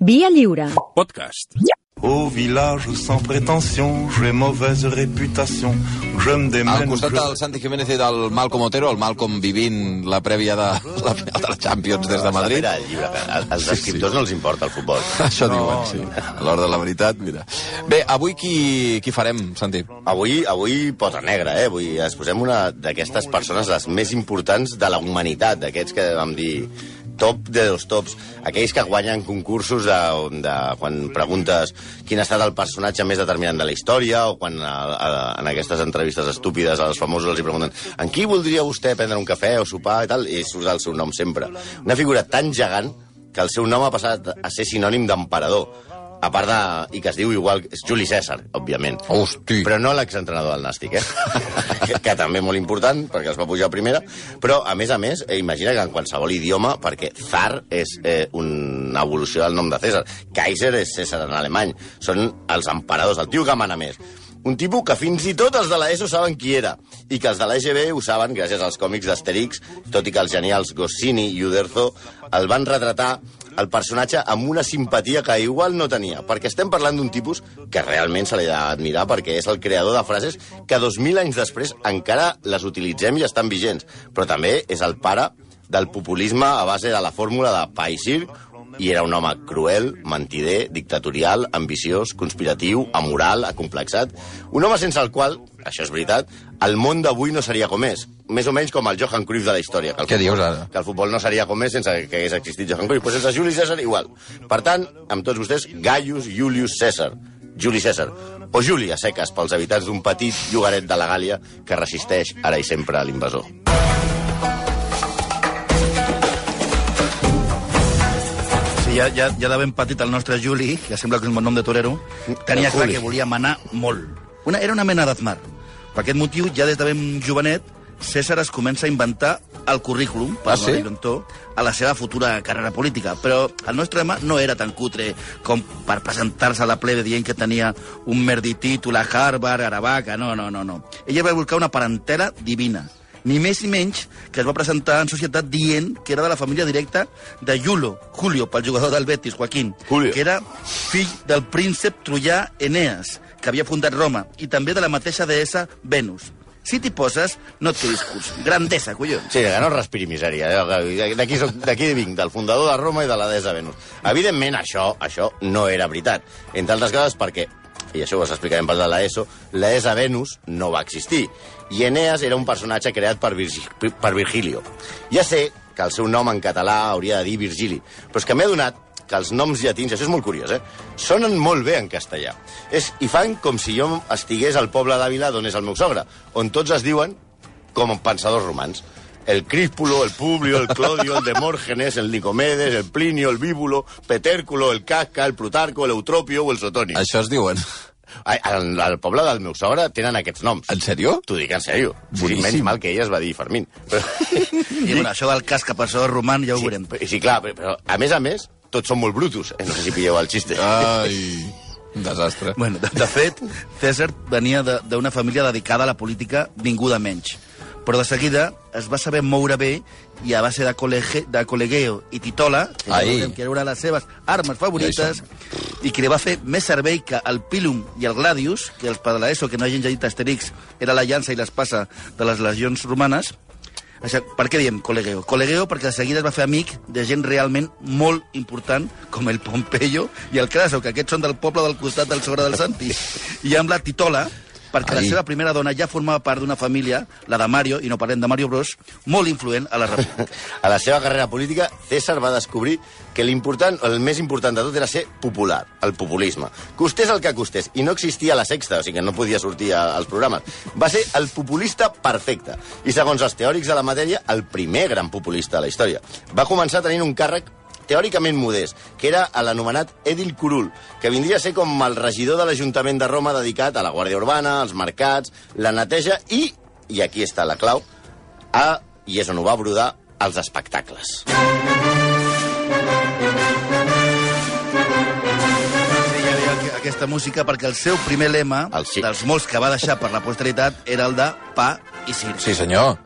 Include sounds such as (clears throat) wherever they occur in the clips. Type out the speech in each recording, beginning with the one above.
Via lliure. Podcast. Au village sans prétention, j'ai mauvaise réputation. Je me Al démène. costat je- del Santi Jiménez i del Malcom Otero, el Malcom vivint la prèvia de la final de la Champions des de Madrid. Mira, el llibre, als escriptors no els importa el futbol. (laughs) Això diuen, sí. A l'hora de la veritat, mira. Bé, avui qui, qui farem, Santi? Avui, avui pota negra, eh? Avui es posem una d'aquestes persones les més importants de la humanitat, d'aquests que vam dir top de dos tops, aquells que guanyen concursos de, de quan preguntes quin ha estat el personatge més determinant de la història o quan a, a, en aquestes entrevistes estúpides als famosos els pregunten en qui voldria vostè prendre un cafè o sopar i tal, i surt el seu nom sempre. Una figura tan gegant que el seu nom ha passat a ser sinònim d'emperador. A part de... i que es diu igual... És Juli César, òbviament. Hosti. Però no l'exentrenador del Nàstic, eh? que, (laughs) que també molt important, perquè els va pujar a primera. Però, a més a més, eh, imagina que en qualsevol idioma, perquè Zar és eh, una evolució del nom de César, Kaiser és César en alemany, són els emperadors, el tio que mana més. Un tipus que fins i tot els de l'ESO saben qui era, i que els de l'EGB ho saben gràcies als còmics d'Asterix, tot i que els genials Goscinny i Uderzo el van retratar el personatge amb una simpatia que igual no tenia, perquè estem parlant d'un tipus que realment se li ha d'admirar perquè és el creador de frases que 2.000 anys després encara les utilitzem i estan vigents, però també és el pare del populisme a base de la fórmula de pa i circ, i era un home cruel, mentider, dictatorial, ambiciós, conspiratiu, amoral, acomplexat. Un home sense el qual, això és veritat, el món d'avui no seria com és. Més o menys com el Johan Cruyff de la història. Que el Què futbol- dius, ara? Que el futbol no seria com és sense que hagués existit Johan Cruyff. Pues sense Juli César, igual. Per tant, amb tots vostès, Gaius Julius César. Juli César. O Juli, a seques, pels habitants d'un petit llogaret de la Gàlia que resisteix ara i sempre a l'invasor. Sí, ja, ja, ja de ben petit el nostre Juli, que sembla que és un bon nom de torero, tenia clar que volia manar molt. Una, era una mena d'Aznar. Per aquest motiu, ja des de ben jovenet, César es comença a inventar el currículum per Ah, sí? director a la seva futura carrera política. Però el nostre home no era tan cutre com per presentar-se a la plebe dient que tenia un merdi títol a Harvard, Aravaca, no, no, no, no. Ella va buscar una parentela divina ni més ni menys que es va presentar en societat dient que era de la família directa de Julo, Julio, pel jugador del Betis, Joaquín, Julio. que era fill del príncep troià Eneas, que havia fundat Roma, i també de la mateixa deessa Venus. Si t'hi poses, no et quedis curs. Grandesa, collons. Sí, que no respiri misèria. D'aquí vinc, del fundador de Roma i de la deessa Venus. Evidentment, això això no era veritat. Entre altres coses perquè, i això ho explicarem per de l'ESO, la deessa Venus no va existir. I Eneas era un personatge creat per, Virgi per Virgilio. Ja sé que el seu nom en català hauria de dir Virgili, però és que m'he adonat que els noms llatins, això és molt curiós, eh? sonen molt bé en castellà. És, I fan com si jo estigués al poble d'Àvila, d'on és el meu sogre, on tots es diuen com pensadors romans. El Críspulo, el Publio, el Clodio, el Demòrgenes, el Nicomedes, el Plinio, el Bíbulo, Petèrculo, el Casca, el Plutarco, l'Eutropio o el Sotoni. Això es diuen. Al, al, poble del meu sogre tenen aquests noms. En sèrio? T'ho dic en sèrio. Sí, menys mal que ella es va dir Fermín. (laughs) Però... I bueno, això del cas que passó roman ja ho sí, veurem. sí, clar, però, però a més a més, tots són molt brutos. Eh, No sé si pilleu el xiste. Ai, (laughs) un desastre. Bueno, de, de fet, César venia de- d'una família dedicada a la política ningú de menys. Però de seguida es va saber moure bé i a base de, col·lege, de col·legueo i titola, que, Ai. que era una de les seves armes favorites, i que li va fer més servei que el Pilum i el Gladius, que els per de l'ESO, que no hagin llegit Asterix, era la llança i l'espasa de les legions romanes. Això, per què diem col·legueo? Col·legueo perquè de seguida es va fer amic de gent realment molt important, com el Pompeyo i el Craso, que aquests són del poble del costat del sogre del Santi. I amb la Titola, perquè Ai. la seva primera dona ja formava part d'una família, la de Mario, i no parlem de Mario Bros, molt influent a la República. (laughs) A la seva carrera política, César va descobrir que l'important, el més important de tot era ser popular, el populisme. Costés el que costés, i no existia la sexta, o sigui que no podia sortir a- als programes. Va ser el populista perfecte, i segons els teòrics de la matèria, el primer gran populista de la història. Va començar tenint un càrrec teòricament modest, que era l'anomenat Edil Curul, que vindria a ser com el regidor de l'Ajuntament de Roma dedicat a la Guàrdia Urbana, als mercats, la neteja i, i aquí està la clau, a, i és on ho va brodar, als espectacles. Aquesta música perquè el seu primer lema, El sí. dels molts que va deixar per la posteritat, era el de pa i circ. Sí, senyor.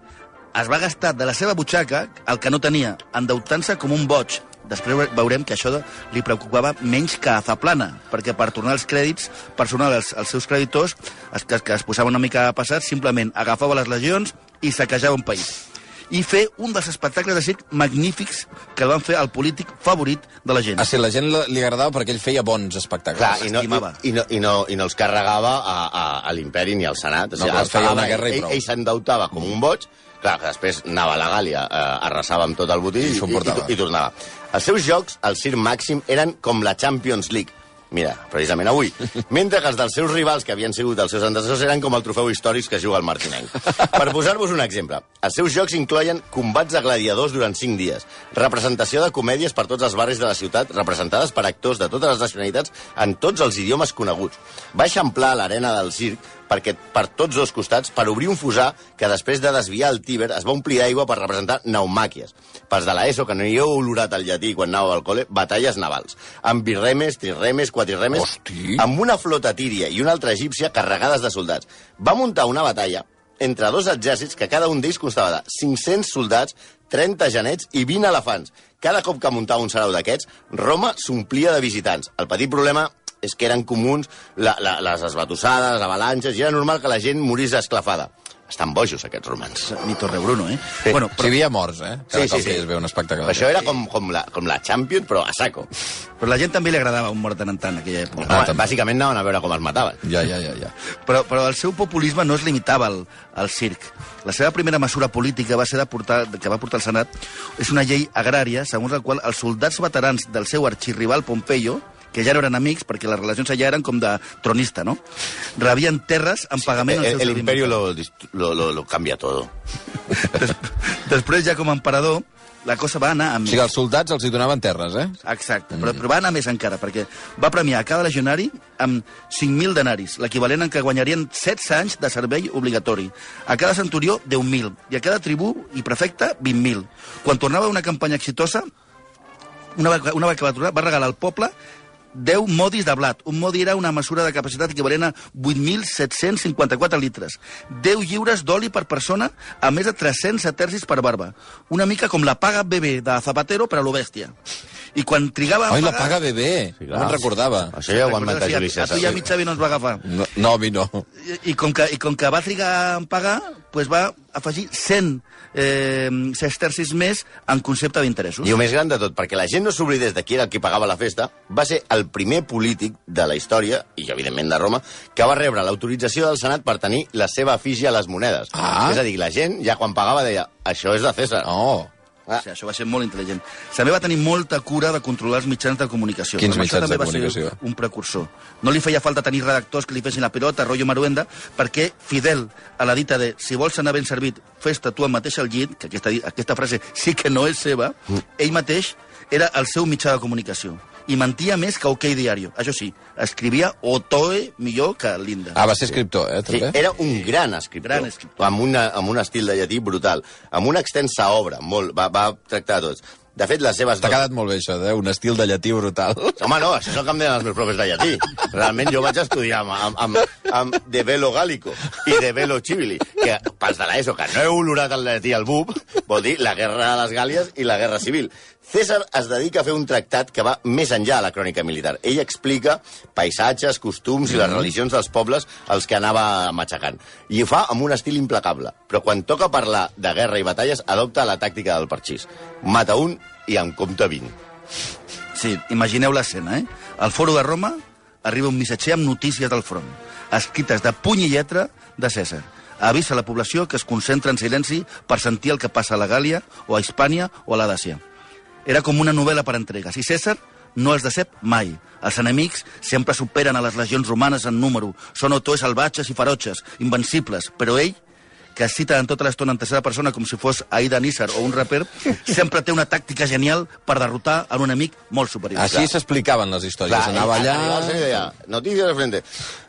Es va gastar de la seva butxaca el que no tenia, endeutant-se com un boig, després ve- veurem que això de, li preocupava menys que a Zaplana, perquè per tornar els crèdits personals als, als seus creditors, es, que, que es posava una mica passat, simplement agafava les legions i saquejava un país. I fer un dels espectacles de circ magnífics que el van fer el polític favorit de la gent. Ah, sí, la gent li agradava perquè ell feia bons espectacles. Clar, i no, i, i, no, i, no, i no els carregava a, a, a l'imperi ni al Senat. O No, clar, els feia una guerra i ell, prou. ell s'endeutava com un boig, clar, que després anava a la Gàlia, eh, arrasava amb tot el botí I i, i, i, i tornava. Els seus jocs, al Circ Màxim, eren com la Champions League. Mira, precisament avui. Mentre que els dels seus rivals, que havien sigut els seus antecessors, eren com el trofeu històric que juga el Martinenc. Per posar-vos un exemple, els seus jocs incloien combats de gladiadors durant 5 dies, representació de comèdies per tots els barris de la ciutat, representades per actors de totes les nacionalitats en tots els idiomes coneguts. Va eixamplar l'arena del circ perquè per tots dos costats, per obrir un fusar que després de desviar el Tíber es va omplir d'aigua per representar naumàquies. Pels de l'ESO, que no hi heu olorat al llatí quan anàveu al col·le, batalles navals. Amb birremes, trirremes, quatrirremes, Hosti. amb una flota tíria i una altra egípcia carregades de soldats. Va muntar una batalla entre dos exèrcits que cada un d'ells constava de 500 soldats, 30 genets i 20 elefants. Cada cop que muntava un sarau d'aquests, Roma s'omplia de visitants. El petit problema és que eren comuns la, la, les esbatussades, avalanxes, i era normal que la gent morís esclafada. Estan bojos, aquests romans. Ni Torrebruno, eh? Sí. Bueno, Però... Si hi havia morts, eh? Cada Sí, sí, cop sí. es veu un espectacle. Això era com, com, la, com la Champions, però a saco. però la gent també li agradava un mort tant en tant, aquella època. Ah, també. bàsicament anaven a veure com els mataven. Ja, ja, ja, ja. Però, però el seu populisme no es limitava al, al circ. La seva primera mesura política va ser de portar, que va portar al Senat és una llei agrària segons la qual els soldats veterans del seu arxirrival Pompeyo que ja no eren amics, perquè les relacions allà eren com de tronista, no? Rebien terres en pagament als El, el imperio lo, lo, lo, lo cambia todo. (laughs) Des, després, ja com a emperador, la cosa va anar a O més. sigui, els soldats els hi donaven terres, eh? Exacte, però, però va anar més encara, perquè va premiar a cada legionari amb 5.000 denaris, l'equivalent en que guanyarien 16 anys de servei obligatori. A cada centurió, 10.000, i a cada tribú i prefecte, 20.000. Quan tornava una campanya exitosa, una, vegada- una vegada va va regalar al poble 10 modis de blat. Un modi era una mesura de capacitat equivalent a 8.754 litres. 10 lliures d'oli per persona a més de 300 setercis per barba. Una mica com la paga bebé de Zapatero per a lo bèstia. I quan trigava a Oi, la pagar... paga bebé. Sí, no clar. me'n recordava. Això ja ho han Recordes, inventat sí, a- Juli A tu César. i a mi, Xavi, no ens va agafar. No, no, a mi no. I, i, com que, I com que va trigar en pagar, pues va afegir 100 eh, sestercis més en concepte d'interessos. I el més gran de tot, perquè la gent no s'oblidés de qui era el qui pagava la festa, va ser el primer polític de la història, i evidentment de Roma, que va rebre l'autorització del Senat per tenir la seva efígie a les monedes. Ah. És a dir, la gent ja quan pagava deia això és de César. Oh. Ah. O sigui, això va ser molt intel·ligent. També va tenir molta cura de controlar els mitjans de comunicació. Quins mitjans també de va ser comunicació? un precursor. No li feia falta tenir redactors que li fessin la pilota, rotllo maruenda, perquè fidel a la dita de si vols anar ben servit, fes-te tu el mateix al llit, que aquesta, aquesta frase sí que no és seva, Mm. ell mateix era el seu mitjà de comunicació. I mentia més que OK Diario. Això sí, escrivia Otoe millor que Linda. Ah, va ser escriptor, eh, Sí, també? era un gran escriptor, Gran escriptor. Amb, una, amb un estil de llatí brutal, amb una extensa obra, molt, va, va tractar tots. De fet, les seves... T'ha quedat molt bé, això, eh? Un estil de llatí brutal. Home, no, això és el que em deien els meus profes de llatí. Realment jo vaig estudiar amb, amb, amb, amb De Velo Gálico i De Velo Civili, que pels de l'ESO, que no heu olorat el llatí al bub, vol dir la guerra de les Gàlies i la guerra civil. César es dedica a fer un tractat que va més enllà de la crònica militar. Ell explica paisatges, costums i les religions dels pobles als que anava matxacant. I ho fa amb un estil implacable. Però quan toca parlar de guerra i batalles, adopta la tàctica del parxís. Mata un i en compta 20. Sí, imagineu l'escena, eh? Al foro de Roma arriba un missatger amb notícies del front, escrites de puny i lletra de César. Avisa la població que es concentra en silenci per sentir el que passa a la Gàlia, o a Hispània, o a la Dàcia. Era com una novel·la per entregues, i César no els decep mai. Els enemics sempre superen a les legions romanes en número. Són autors salvatges i ferotges, invencibles, però ell que cita en tota l'estona en tercera persona com si fos Aida Nísar o un raper, sempre té una tàctica genial per derrotar a un enemic molt superior. Així s'explicaven les històries. Clar, Anava allà... Notícies de frente.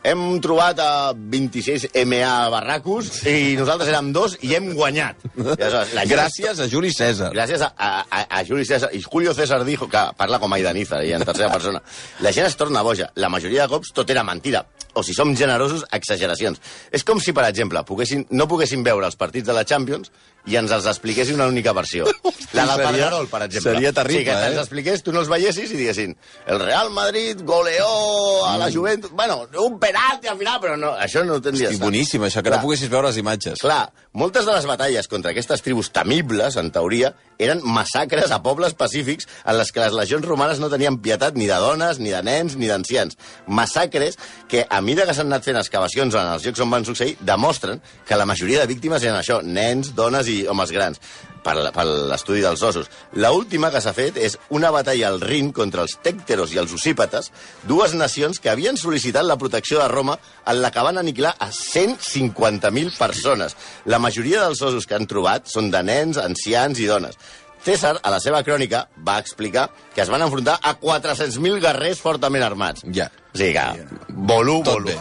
Hem trobat a 26 MA barracos i nosaltres érem dos i hem guanyat. I Gràcies a Juli César. Gràcies a, a, a, Juli César. I Julio César dijo que parla com Aida Nízar, i en tercera persona. La gent es torna boja. La majoria de cops tot era mentira. O si som generosos, exageracions. És com si, per exemple, poguessin, no poguessin veure els partits de la Champions i ens els expliqués una única versió. (laughs) La del Pedrerol, per exemple. seria terrible, Sí, que te'ls eh? expliqués, tu no els veiessis i diguessin el Real Madrid goleó a la Juventus... Bueno, un penalti al final, però no, això no ho tindria Hosti, boníssim, això, que Clar. no poguessis veure les imatges. Clar, moltes de les batalles contra aquestes tribus temibles, en teoria, eren massacres a pobles pacífics en les que les legions romanes no tenien pietat ni de dones, ni de nens, ni d'ancians. Massacres que, a mida que s'han anat fent excavacions en els llocs on van succeir, demostren que la majoria de víctimes eren això, nens, dones i homes grans per, per l'estudi dels ossos. La última que s'ha fet és una batalla al Rin contra els tècteros i els ocípates, dues nacions que havien sol·licitat la protecció de Roma en la que van aniquilar a 150.000 persones. La majoria dels ossos que han trobat són de nens, ancians i dones. César, a la seva crònica, va explicar que es van enfrontar a 400.000 guerrers fortament armats. Ja. O sigui que, volú, Tot volú.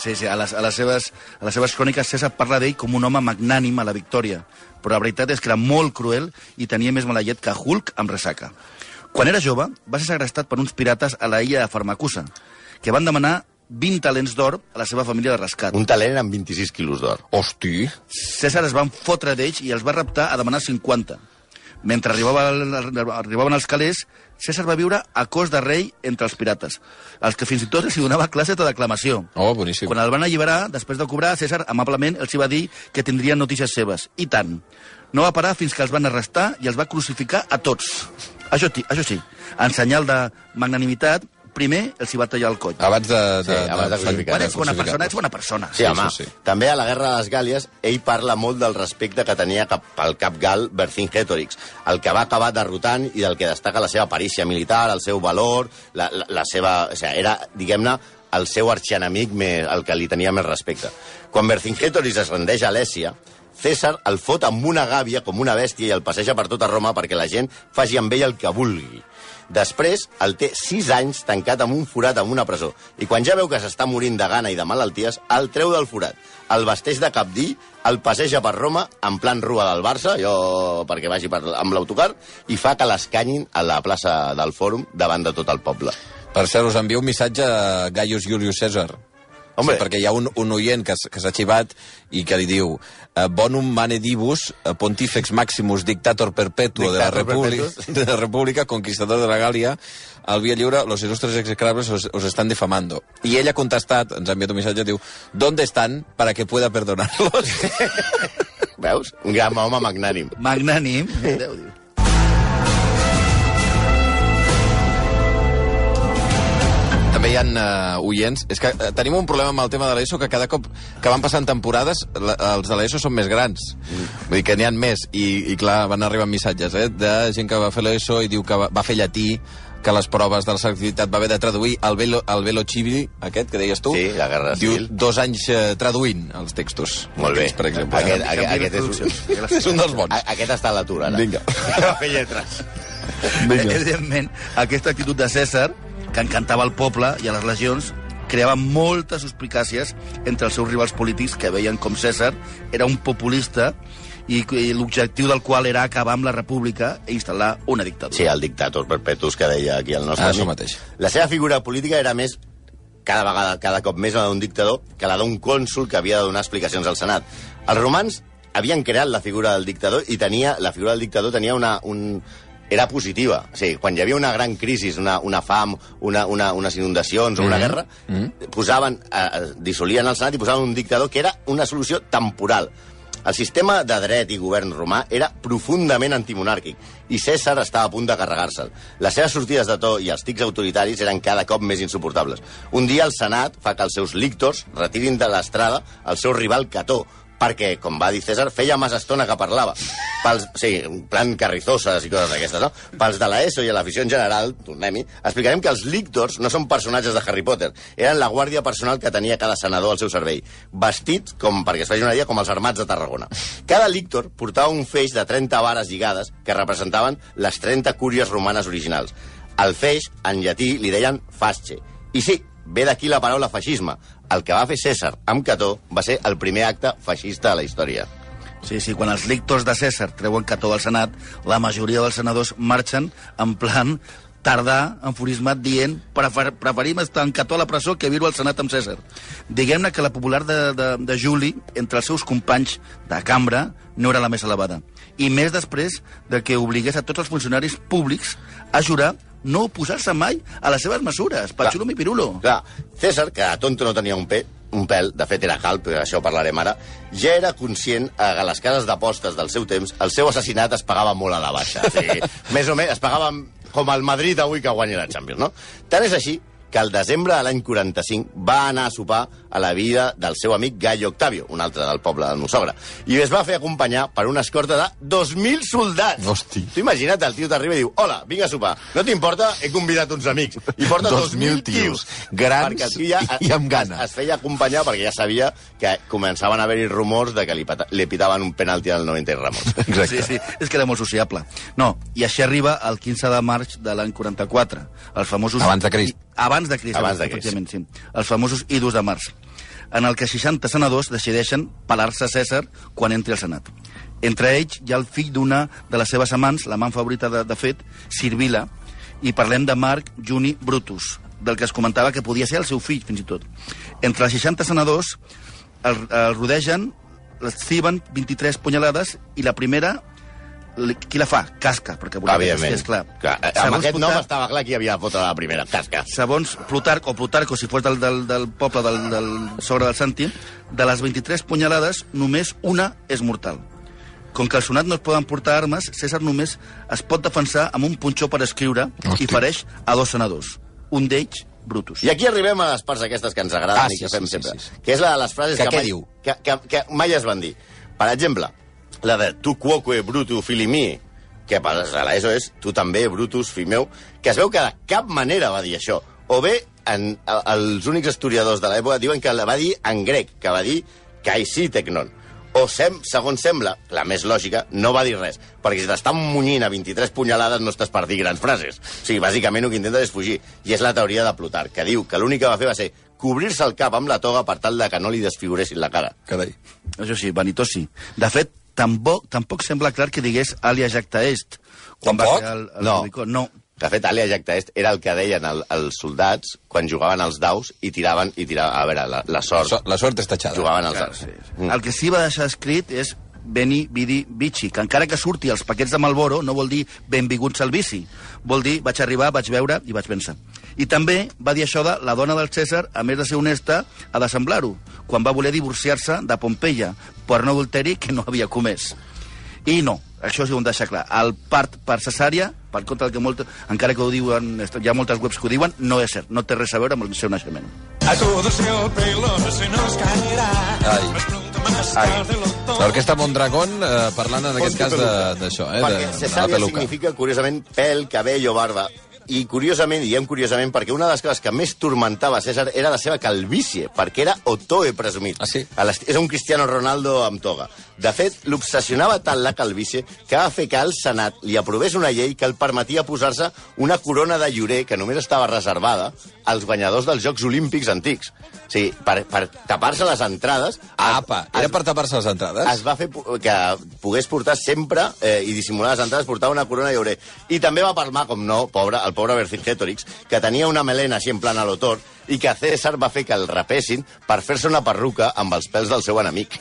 Sí, sí, a les, a les, seves, a les seves cròniques César parla d'ell com un home magnànim a la victòria, però la veritat és que era molt cruel i tenia més mala llet que Hulk amb ressaca. Quan era jove, va ser segrestat per uns pirates a la illa de Farmacusa, que van demanar 20 talents d'or a la seva família de rescat. Un talent amb 26 quilos d'or. Hosti. César es van fotre d'ells i els va raptar a demanar 50. Mentre arribava, arribaven els calés, César va viure a cos de rei entre els pirates, els que fins i tot (laughs) els donava classe de declamació. Oh, boníssim. Quan el van alliberar, després de cobrar, César amablement els hi va dir que tindrien notícies seves. I tant. No va parar fins que els van arrestar i els va crucificar a tots. Això, això sí, en senyal de magnanimitat, primer els hi va tallar el coll. Abans de... Sí, abans de crucificar. Quan ets bona persona, ets bona persona. Sí, Sí, home. sí, sí. També a la Guerra de les Gàlies, ell parla molt del respecte que tenia cap al cap gal Vercingetorix, el que va acabar derrotant i del que destaca la seva perícia militar, el seu valor, la, la, la seva... O sigui, era, diguem-ne, el seu arxienemic més, el que li tenia més respecte. Quan Vercingetorix es rendeix a Alèsia, César el fot amb una gàbia com una bèstia i el passeja per tota Roma perquè la gent faci amb ell el que vulgui. Després el té sis anys tancat amb un forat en una presó i quan ja veu que s'està morint de gana i de malalties, el treu del forat, el vesteix de capdí, el passeja per Roma en plan rua del Barça, jo perquè vagi per, amb l'autocar, i fa que l'escanyin a la plaça del Fòrum davant de tot el poble. Per cert, us envio un missatge a Gaius Julius César. Home. Sí, perquè hi ha un, un oient que, que s'ha xivat i que li diu eh, Bonum mane divus, eh, pontifex maximus dictator perpetuo de la, República, (laughs) de la República, conquistador de la Gàlia, al via lliure, los ilustres execrables os, os están defamando. I ell ha contestat, ens ha enviat un missatge, diu ¿Dónde están para que pueda perdonarlos? (laughs) Veus? Un gran home magnànim. Magnànim. Déu diu. També hi ha uh, oients... És que uh, tenim un problema amb el tema de l'ESO, que cada cop que van passant temporades, la, els de l'ESO són més grans. Vull dir que n'hi ha més. I, I clar, van arribar missatges eh, de gent que va fer l'ESO i diu que va, va fer llatí, que les proves de la selectivitat va haver de traduir el velo, el velo chivi, aquest que deies tu. Sí, la guerra diu civil. dos anys eh, traduint els textos. Molt bé. Aquests, Per exemple. Aquest, Canvia aquest, aquest és, un, (laughs) és un dels bons. a- aquest està a l'atur, ara. Vinga. (laughs) Va fer lletres. Vinga. Evidentment, aquesta actitud de César, que encantava el poble i a les legions, creava moltes suspicàcies entre els seus rivals polítics que veien com César era un populista i, i l'objectiu del qual era acabar amb la república i instal·lar una dictadura. Sí, el dictator perpetus que deia aquí el nostre Ah, amic. mateix. La seva figura política era més cada vegada, cada cop més la d'un dictador que la d'un cònsul que havia de donar explicacions al Senat. Els romans havien creat la figura del dictador i tenia la figura del dictador tenia una, un, era positiva. O sigui, quan hi havia una gran crisi, una, una fam, una, una, unes inundacions o una guerra, posaven, eh, dissolien el Senat i posaven un dictador que era una solució temporal. El sistema de dret i govern romà era profundament antimonàrquic i César estava a punt de carregar-se'l. Les seves sortides de to i els tics autoritaris eren cada cop més insuportables. Un dia el Senat fa que els seus lictors retirin de l'estrada el seu rival Cató, perquè, com va dir César, feia massa estona que parlava. Pels, sí, en plan carrizoses i coses d'aquestes, no? Pels de l'ESO i a l'afició en general, tornem-hi, explicarem que els lictors no són personatges de Harry Potter, eren la guàrdia personal que tenia cada senador al seu servei, vestits, com perquè es faci una idea, com els armats de Tarragona. Cada lictor portava un feix de 30 vares lligades que representaven les 30 cúries romanes originals. Al feix, en llatí, li deien fasce. I sí, ve d'aquí la paraula feixisme. El que va fer César amb Cató va ser el primer acte feixista de la història. Sí, sí, quan els lictors de César treuen Cató al Senat, la majoria dels senadors marxen en plan tardà, enfurismat, dient prefer, preferim estar en Cató a la presó que viure al Senat amb César. Diguem-ne que la popular de, de, de Juli, entre els seus companys de cambra, no era la més elevada. I més després de que obligués a tots els funcionaris públics a jurar no oposar-se mai a les seves mesures, xulo mi pirulo. Clar, César, que a tonto no tenia un, pe, un pèl, de fet era calp, però això ho parlarem ara, ja era conscient que a les cases d'apostes del seu temps el seu assassinat es pagava molt a la baixa. (laughs) O sigui, més o menys es pagava com el Madrid avui que guanyi la Champions, no? Tant és així que al desembre de l'any 45 va anar a sopar a la vida del seu amic Gallo Octavio, un altre del poble del meu sogre, i es va fer acompanyar per una escorta de 2.000 soldats. Hosti. Tu imagina't, el tio t'arriba i diu hola, vinga a sopar. No t'importa? He convidat uns amics. I porta 2.000 2.000 tios. grans Perquè el tio ja, i amb gana. Es, es feia acompanyar perquè ja sabia que començaven a haver-hi rumors de que li, pata, li pitaven un penalti al 90 i Ramos. (laughs) Exacte. Sí, sí, és que era molt sociable. No, i així arriba el 15 de març de l'any 44. Els famosos... Abans de Crist. Abans de Crist, Abans de efectivament, sí. Els famosos idus de març, en el que 60 senadors decideixen pelar-se a César quan entri al Senat. Entre ells hi ha el fill d'una de les seves amants, l'amant favorita de, de fet, Sirvila, i parlem de Marc Juni Brutus, del que es comentava que podia ser el seu fill, fins i tot. Entre els 60 senadors el, el rodegen, les ciben 23 punyalades i la primera, qui la fa? Casca, perquè volia que Evidentment. és clar. clar amb Segons aquest nom Plutarc- estava clar qui havia de fotre la primera. Casca. segons Plutarc, o Plutarco, si fos del, del, del poble del, del sobre del Santi, de les 23 punyalades, només una és mortal. Com que al sonat no es poden portar armes, César només es pot defensar amb un punxó per escriure Hosti. i fereix a dos senadors. Un d'ells, Brutus. I aquí arribem a les parts aquestes que ens agraden Ah, i sí, que fem sí, sí, sempre. sí, sí. Que és la de les frases Que que, mai, diu? Que, que, que mai es van dir. Per exemple, la de tu quoque brutu fili mi, que per a l'ESO és tu també, Brutus, fill meu, que es veu que de cap manera va dir això. O bé, en, a- els únics historiadors de l'època diuen que la va dir en grec, que va dir caixí tecnon. O, sem, segons sembla, la més lògica, no va dir res. Perquè si t'estan munyint a 23 punyalades no estàs per dir grans frases. O sigui, bàsicament el que intenta és fugir. I és la teoria de Plutarc, que diu que l'únic que va fer va ser cobrir-se el cap amb la toga per tal de que no li desfiguressin la cara. Carai. Això sí, vanitós sí. De fet, tampoc, tampoc sembla clar que digués alia jacta est. Quan va Tampoc? crear el, el No. Rubicó. No. De fet, Alia Jacta Est era el que deien el, els soldats quan jugaven als daus i tiraven, i tiraven a veure, la, la sort, So, la sort és tatxada. jugaven als Clar, daus. sí, sí. El que sí va deixar escrit és Beni Vidi Vici, que encara que surti als paquets de Malboro no vol dir benvinguts al vici. Vol dir vaig arribar, vaig veure i vaig vèncer. I també va dir això de la dona del Cèsar, a més de ser honesta, ha de semblar-ho, quan va voler divorciar-se de Pompeia per un adulteri que no havia comès. I no, això sí ho hem de deixar clar. El part per cesària, per contra del que molt, encara que ho diuen, hi ha moltes webs que ho diuen, no és cert, no té res a veure amb el seu naixement. A todos el pelo se nos caerá. Ai. Ai. L'Orquestra Mondragón, eh, parlant en aquest cas de- d'això, eh, de, Perquè de la cesària peluca. significa, curiosament, pèl, cabell o barba. I curiosament, diem curiosament, perquè una de les coses que més tormentava César era la seva calvície, perquè era otoe presumit. Ah, sí? És un Cristiano Ronaldo amb toga. De fet, l'obsessionava tant la calvície que va fer que el Senat li aprovés una llei que el permetia posar-se una corona de llorer que només estava reservada als guanyadors dels Jocs Olímpics antics. O sigui, per, per tapar-se les entrades... Apa, era es- per tapar-se les entrades? es va fer que pogués portar sempre eh, i dissimular les entrades, portar una corona de llorer. I també va palmar, com no, pobre, el pobre Vercingètorix, que tenia una melena així en plan a l'autor, i que César va fer que el rapessin per fer-se una perruca amb els pèls del seu enemic.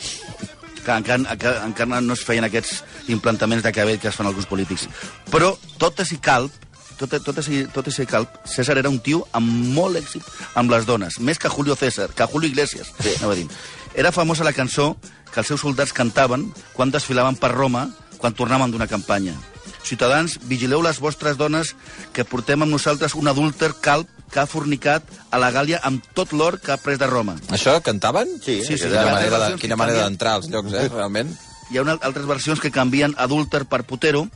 que encara, encara, encara no es feien aquests implantaments de cabell que es fan alguns polítics. Però, tot i calp, tot, tot, i, tot i ser calp, César era un tio amb molt èxit amb les dones, més que Julio César, que Julio Iglesias, sí. anava dir. Era famosa la cançó que els seus soldats cantaven quan desfilaven per Roma, quan tornaven d'una campanya. Ciutadans, vigileu les vostres dones que portem amb nosaltres un adúlter calp que ha fornicat a la Gàlia amb tot l'or que ha pres de Roma. Això cantaven? Sí, Sí, sí, Quina ha manera, de, quina manera d'entrar als llocs, eh, realment. hi ha una, altres versions que canvien adúlter per putero,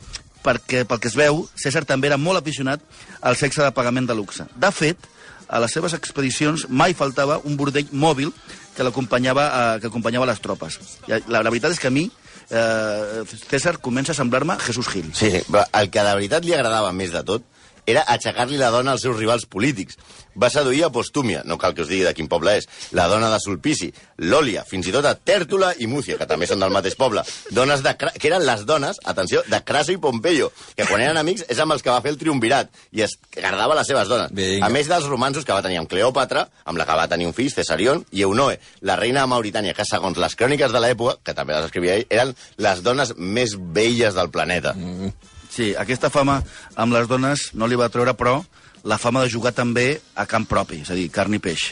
perquè, pel que es veu, César també era molt aficionat al sexe de pagament de luxe. De fet, a les seves expedicions mai faltava un bordell mòbil que l'acompanyava eh, que acompanyava les tropes. La, la veritat és que a mi eh, César comença a semblar-me Jesús Gil. Sí, sí, el que de veritat li agradava més de tot era aixecar-li la dona als seus rivals polítics. Va seduir a Postúmia, no cal que us digui de quin poble és, la dona de Sulpici, l'Òlia, fins i tot a Tèrtula i Múcia, que també són del mateix poble. Dones de, que eren les dones, atenció, de Craso i Pompeyo, que quan eren amics és amb els que va fer el triumvirat i es guardava les seves dones. Vinga. A més dels romansos que va tenir amb Cleòpatra, amb la que va tenir un fill, Cesarion, i Eunoe, la reina de Mauritània, que segons les cròniques de l'època, que també les escrivia ell, eren les dones més velles del planeta. Mm. Sí, aquesta fama amb les dones no li va treure, però, la fama de jugar també a camp propi, és a dir, carn i peix.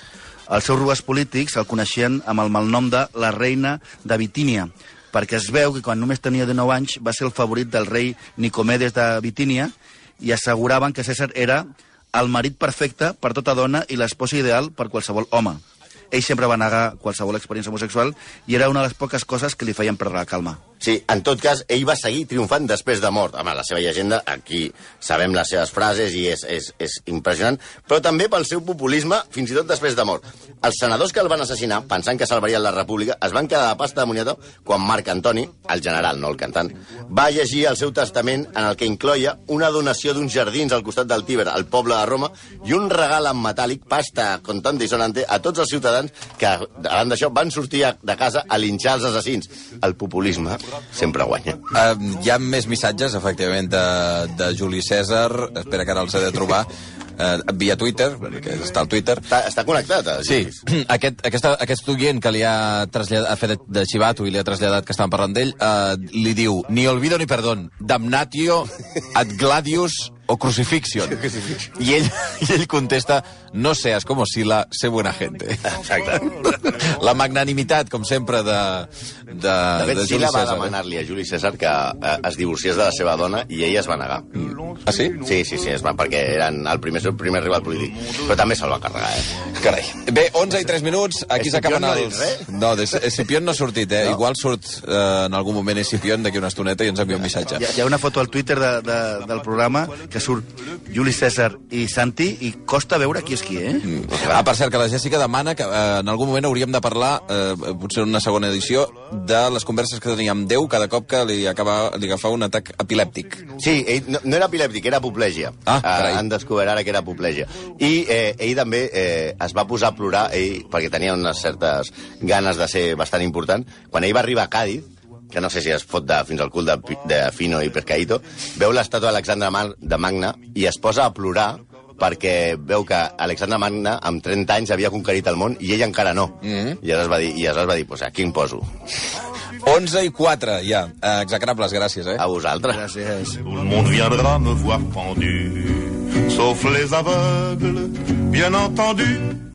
Els seus rivals polítics el coneixien amb el malnom de la reina de Bitínia, perquè es veu que quan només tenia 19 anys va ser el favorit del rei Nicomedes de Bitínia i asseguraven que César era el marit perfecte per tota dona i l'esposa ideal per qualsevol home. Ell sempre va negar qualsevol experiència homosexual i era una de les poques coses que li feien perdre la calma. Sí, en tot cas, ell va seguir triomfant després de mort. Home, la seva llegenda, aquí sabem les seves frases i és, és, és impressionant, però també pel seu populisme, fins i tot després de mort. Els senadors que el van assassinar, pensant que salvarien la república, es van quedar de pasta de moniato quan Marc Antoni, el general, no el cantant, va llegir el seu testament en el que incloia una donació d'uns jardins al costat del Tíber, al poble de Roma, i un regal en metàl·lic, pasta contante i sonante, a tots els ciutadans que, davant d'això, van sortir de casa a linxar els assassins. El populisme sempre guanya. Uh, hi ha més missatges, efectivament, de, de Juli César. Espera que ara els he de trobar. Uh, via Twitter, perquè està al Twitter. Està, està connectat, eh? Sí, (clears throat) aquest, aquesta, aquest oient que li ha, traslladat, ha fet de, de Chivato i li ha traslladat que estàvem parlant d'ell, eh, li diu, ni olvido ni perdón, damnatio ad gladius o (laughs) crucifixion. I ell, I ell contesta, no seas como Sila, sé buena gente. Exacte. (laughs) La magnanimitat, com sempre, de, de, De fet, de Juli Sila va César. eh? demanar-li a Juli César que eh, es divorciés de la seva dona i ella es va negar. Ah, sí? Sí, sí, sí, es va, perquè eren el primer, el primer rival polític. Però també se'l va carregar, eh? Carai. Bé, 11 i 3 minuts, aquí Escipión s'acaben no ha dit els... res? No, de Escipión no ha sortit, eh? No. Igual surt eh, en algun moment Escipión d'aquí una estoneta i ens envia un missatge. Hi ha, hi ha una foto al Twitter de, de, del programa que surt Juli César i Santi i costa veure qui és qui, eh? Ah, per cert, que la Jèssica demana que eh, en algun moment hauríem de parlar, eh, potser en una segona edició, de les converses que tenia amb Déu cada cop que li, acaba, li agafava un atac epilèptic. Sí, ell no, no era epilèptic, era apoplègia. Ah, carai. han descobert ara que era apoplègia. I eh, ell també eh, es va posar a plorar, ell, perquè tenia unes certes ganes de ser bastant important. Quan ell va arribar a Càdiz, que no sé si es fot de, fins al cul de, de Fino i Pescaíto, veu l'estàtua d'Alexandre de Magna i es posa a plorar perquè veu que Alexandre Magna amb 30 anys havia conquerit el món i ell encara no. Mm -hmm. I aleshores va dir, i aleshores va dir pues, aquí em poso. 11 i 4, ja. Execrables, gràcies, eh? A vosaltres. Gràcies. Tout le monde viendra me voir pendu, sauf les aveugles, bien entendu.